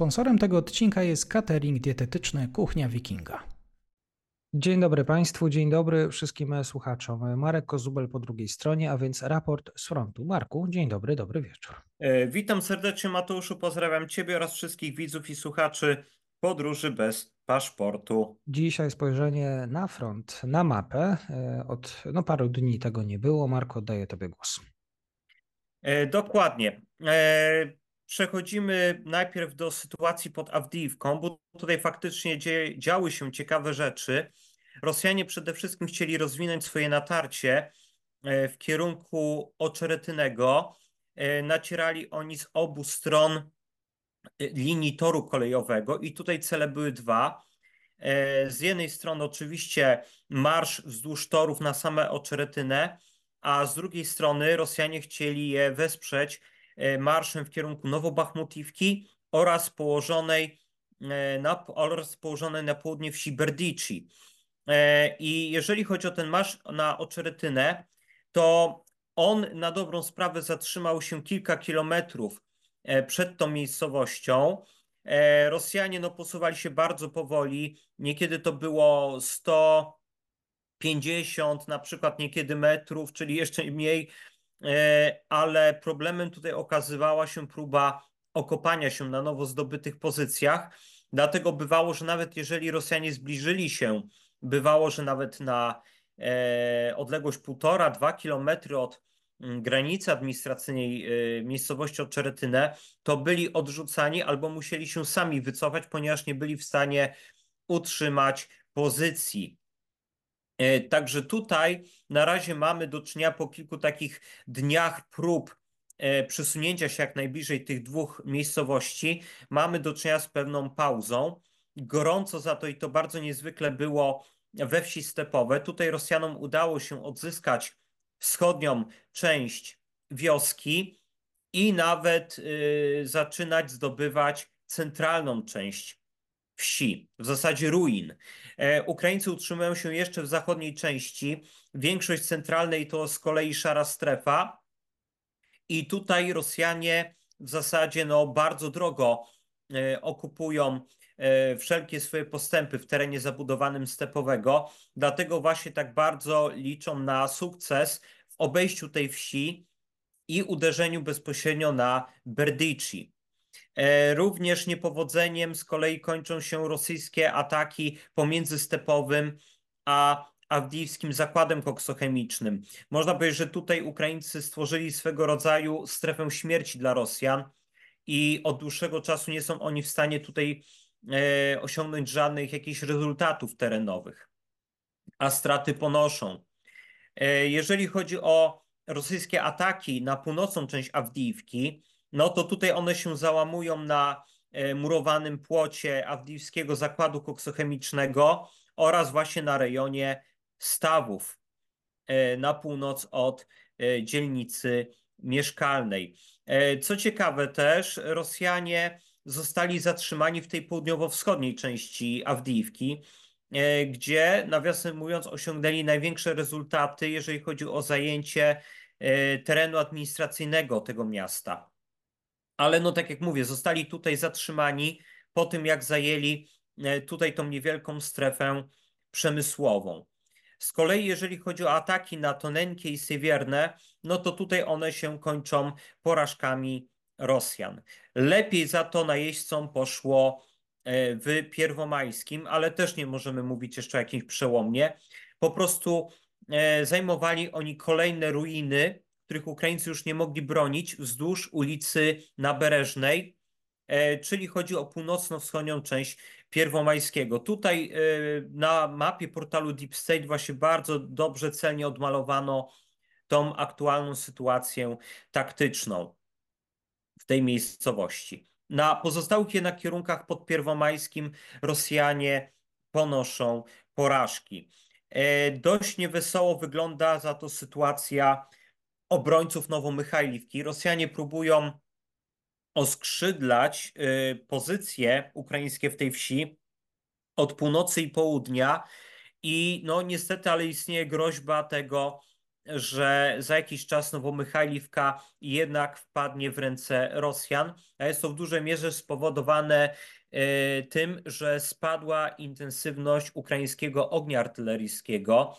Sponsorem tego odcinka jest catering dietetyczny Kuchnia Wikinga. Dzień dobry Państwu, dzień dobry wszystkim słuchaczom. Marek Kozubel po drugiej stronie, a więc raport z frontu. Marku, dzień dobry, dobry wieczór. E, witam serdecznie Mateuszu, pozdrawiam Ciebie oraz wszystkich widzów i słuchaczy podróży bez paszportu. Dzisiaj spojrzenie na front, na mapę. E, od no, paru dni tego nie było. Marko, oddaję Tobie głos. E, dokładnie. Przechodzimy najpierw do sytuacji pod Awdijiwką, bo tutaj faktycznie dzie, działy się ciekawe rzeczy. Rosjanie przede wszystkim chcieli rozwinąć swoje natarcie e, w kierunku Oczeretynego. E, nacierali oni z obu stron e, linii toru kolejowego i tutaj cele były dwa. Z jednej strony oczywiście marsz wzdłuż torów na same Oczeretynę, a z drugiej strony Rosjanie chcieli je wesprzeć marszem w kierunku Nowobachmutiwki oraz położonej e, na, oraz położonej na południe wsi Berdici. E, I jeżeli chodzi o ten marsz na Oczeretynę, to on na dobrą sprawę zatrzymał się kilka kilometrów przed tą miejscowością. Rosjanie no, posuwali się bardzo powoli, niekiedy to było 150 na przykład niekiedy metrów, czyli jeszcze mniej E, ale problemem tutaj okazywała się próba okopania się na nowo zdobytych pozycjach. Dlatego bywało, że nawet jeżeli Rosjanie zbliżyli się, bywało, że nawet na e, odległość półtora, dwa kilometry od mm, granicy administracyjnej e, miejscowości Oczeretynę, to byli odrzucani albo musieli się sami wycofać, ponieważ nie byli w stanie utrzymać pozycji. E, także tutaj na razie mamy do czynienia po kilku takich dniach prób e, przesunięcia się jak najbliżej tych dwóch miejscowości. Mamy do czynienia z pewną pauzą. Gorąco za to i to bardzo niezwykle było we wsi stepowe. Tutaj Rosjanom udało się odzyskać wschodnią część wioski i nawet y, zaczynać zdobywać centralną część wsi, w zasadzie ruin. E, Ukraińcy utrzymują się jeszcze w zachodniej części. Większość centralnej to z kolei szara strefa. I tutaj Rosjanie w zasadzie no, bardzo drogo e, okupują e, wszelkie swoje postępy w terenie zabudowanym stepowego. Dlatego właśnie tak bardzo liczą na sukces w obejściu tej wsi i uderzeniu bezpośrednio na Berdici. E, również niepowodzeniem z kolei kończą się rosyjskie ataki pomiędzy Stepowym a Awdijiwskim zakładem koksochemicznym. Można powiedzieć, że tutaj Ukraińcy stworzyli swego rodzaju strefę śmierci dla Rosjan i od dłuższego czasu nie są oni w stanie tutaj e, osiągnąć żadnych jakichś rezultatów terenowych, a straty ponoszą. E, jeżeli chodzi o rosyjskie ataki na północną część Awdijiwki, no to tutaj one się załamują na e, murowanym płocie Awdijiwskiego Zakładu Koksochemicznego oraz właśnie na rejonie stawów e, na północ od e, dzielnicy mieszkalnej. Co ciekawe też, Rosjanie zostali zatrzymani w tej południowo-wschodniej części Awdijiwki, gdzie nawiasem mówiąc osiągnęli największe rezultaty, jeżeli chodzi o zajęcie terenu administracyjnego tego miasta ale no tak jak mówię, zostali tutaj zatrzymani po tym, jak zajęli e, tutaj tą niewielką strefę przemysłową. Z kolei, jeżeli chodzi o ataki na Tonenkie i Sywierne, no to tutaj one się kończą porażkami Rosjan. Lepiej za to najeźdźcom poszło e, w Pierwomajskim, ale też nie możemy mówić jeszcze o jakimś przełomie. Po prostu e, zajmowali oni kolejne ruiny których Ukraińcy już nie mogli bronić wzdłuż ulicy Nabereżnej, e, czyli chodzi o północno-wschodnią część Pierwomajskiego. Tutaj e, na mapie portalu Deep State właśnie bardzo dobrze, celnie odmalowano tą aktualną sytuację taktyczną w tej miejscowości. Na pozostałych jednak kierunkach pod Pierwomajskim Rosjanie ponoszą porażki. E, dość niewesoło wygląda za to sytuacja obrońców Nowomychajliwki. Rosjanie próbują oskrzydlać y, pozycje ukraińskie w tej wsi od północy i południa i no niestety, ale istnieje groźba tego, że za jakiś czas Nowomichajliwka jednak wpadnie w ręce Rosjan, a jest to w dużej mierze spowodowane e, tym, że spadła intensywność ukraińskiego ognia artyleryjskiego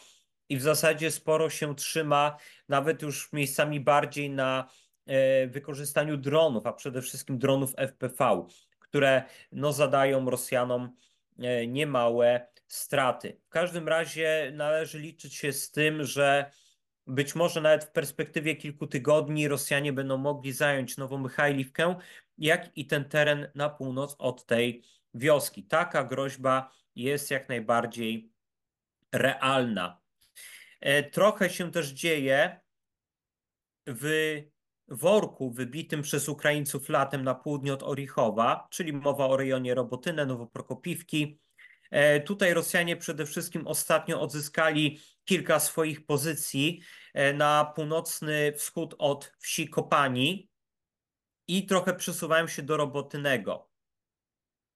i w zasadzie sporo się trzyma, nawet już miejscami bardziej na e, wykorzystaniu dronów, a przede wszystkim dronów FPV, które no, zadają Rosjanom e, niemałe straty. W każdym razie należy liczyć się z tym, że być może nawet w perspektywie kilku tygodni Rosjanie będą mogli zająć Nową Michajliwkę, jak i ten teren na północ od tej wioski. Taka groźba jest jak najbardziej realna. E, trochę się też dzieje w worku wybitym przez Ukraińców latem na południe od Orichowa, czyli mowa o rejonie Robotynę, Nowoprokopiwki. E, tutaj Rosjanie przede wszystkim ostatnio odzyskali kilka swoich pozycji e, na północny wschód od wsi Kopani i trochę przesuwają się do Robotynego.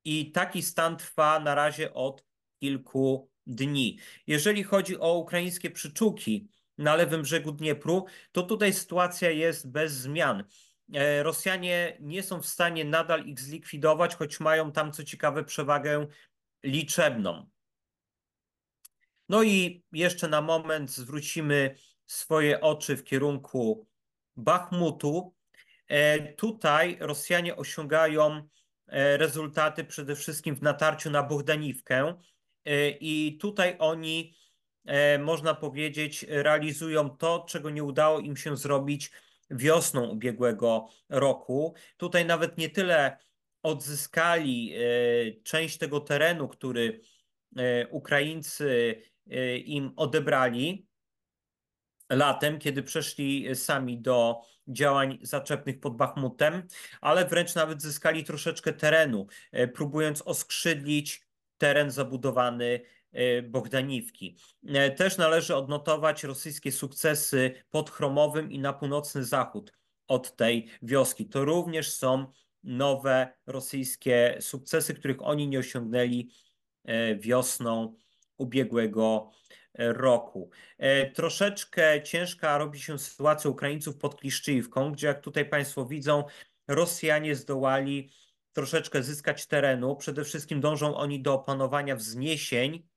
I taki stan trwa na razie od kilku dni. Jeżeli chodzi o ukraińskie przyczółki na lewym brzegu Dniepru, to tutaj sytuacja jest bez zmian. E, Rosjanie nie są w stanie nadal ich zlikwidować, choć mają tam co ciekawe przewagę liczebną. No i jeszcze na moment zwrócimy swoje oczy w kierunku Bachmutu. E, tutaj Rosjanie osiągają e, rezultaty przede wszystkim w natarciu na Bohdaniwkę i tutaj oni, można powiedzieć, realizują to, czego nie udało im się zrobić wiosną ubiegłego roku. Tutaj nawet nie tyle odzyskali część tego terenu, który Ukraińcy im odebrali latem, kiedy przeszli sami do działań zaczepnych pod Bachmutem, ale wręcz nawet zyskali troszeczkę terenu, próbując oskrzydlić teren zabudowany y, Bogdaniwki. Też należy odnotować rosyjskie sukcesy pod Chromowym i na północny zachód od tej wioski. To również są nowe rosyjskie sukcesy, których oni nie osiągnęli wiosną ubiegłego e, roku. E, troszeczkę ciężka robi się sytuacja Ukraińców pod Kliszczyjówką, gdzie jak tutaj Państwo widzą, Rosjanie zdołali troszeczkę zyskać terenu. Przede wszystkim dążą oni do opanowania wzniesień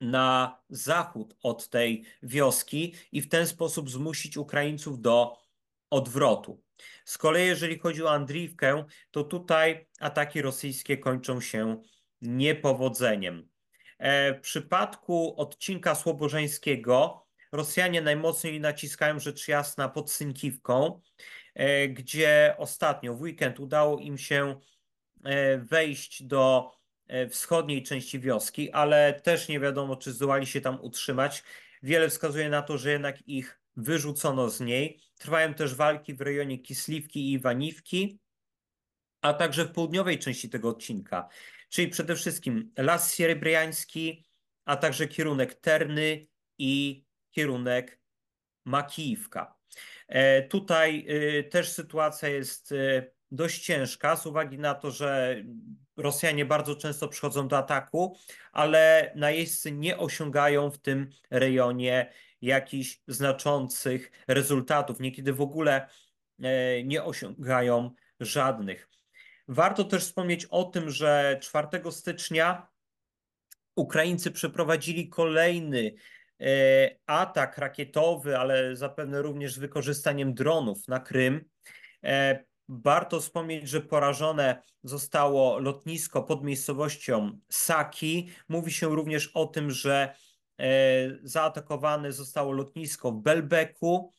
na zachód od tej wioski i w ten sposób zmusić Ukraińców do odwrotu. Z kolei jeżeli chodzi o Andriwkę, to tutaj ataki rosyjskie kończą się niepowodzeniem. E, w przypadku odcinka Słobożeńskiego Rosjanie najmocniej naciskają rzecz jasna pod Synkiwką, gdzie ostatnio w weekend udało im się e, wejść do wschodniej części wioski, ale też nie wiadomo, czy zdołali się tam utrzymać. Wiele wskazuje na to, że jednak ich wyrzucono z niej. Trwają też walki w rejonie Kisliwki i Iwaniwki, a także w południowej części tego odcinka czyli przede wszystkim Las Sierebriański, a także kierunek Terny i kierunek Makijówka. E, tutaj e, też sytuacja jest e, dość ciężka z uwagi na to, że Rosjanie bardzo często przychodzą do ataku, ale najeźdźcy nie osiągają w tym rejonie jakichś znaczących rezultatów. Niekiedy w ogóle nie osiągają żadnych. Warto też wspomnieć o tym, że 4 stycznia Ukraińcy przeprowadzili kolejny e, atak rakietowy, ale zapewne również wykorzystaniem dronów na Krym. E, warto wspomnieć, że porażone zostało lotnisko pod miejscowością Saki. Mówi się również o tym, że e, zaatakowane zostało lotnisko w Belbeku.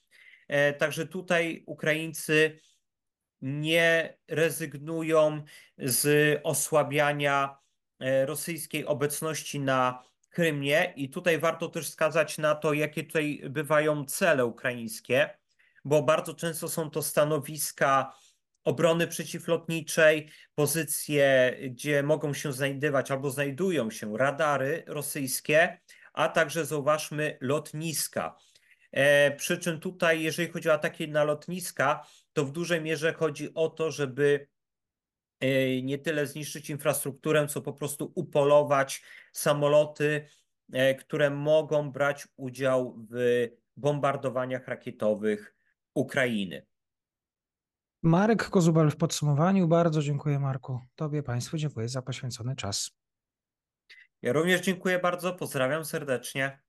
Także tutaj Ukraińcy nie rezygnują z osłabiania e, rosyjskiej obecności na Krymie i tutaj warto też wskazać na to, jakie tutaj bywają cele ukraińskie, bo bardzo często są to stanowiska obrony przeciwlotniczej, pozycje, gdzie mogą się znajdować albo znajdują się radary rosyjskie, a także zauważmy lotniska. E, przy czym tutaj, jeżeli chodzi o ataki na lotniska, to w dużej mierze chodzi o to, żeby nie tyle zniszczyć infrastrukturę, co po prostu upolować samoloty, e, które mogą brać udział w bombardowaniach rakietowych Ukrainy. Marek Kozubel w podsumowaniu. Bardzo dziękuję, Marku. Tobie, Państwu, dziękuję za poświęcony czas. Ja również dziękuję bardzo. Pozdrawiam serdecznie.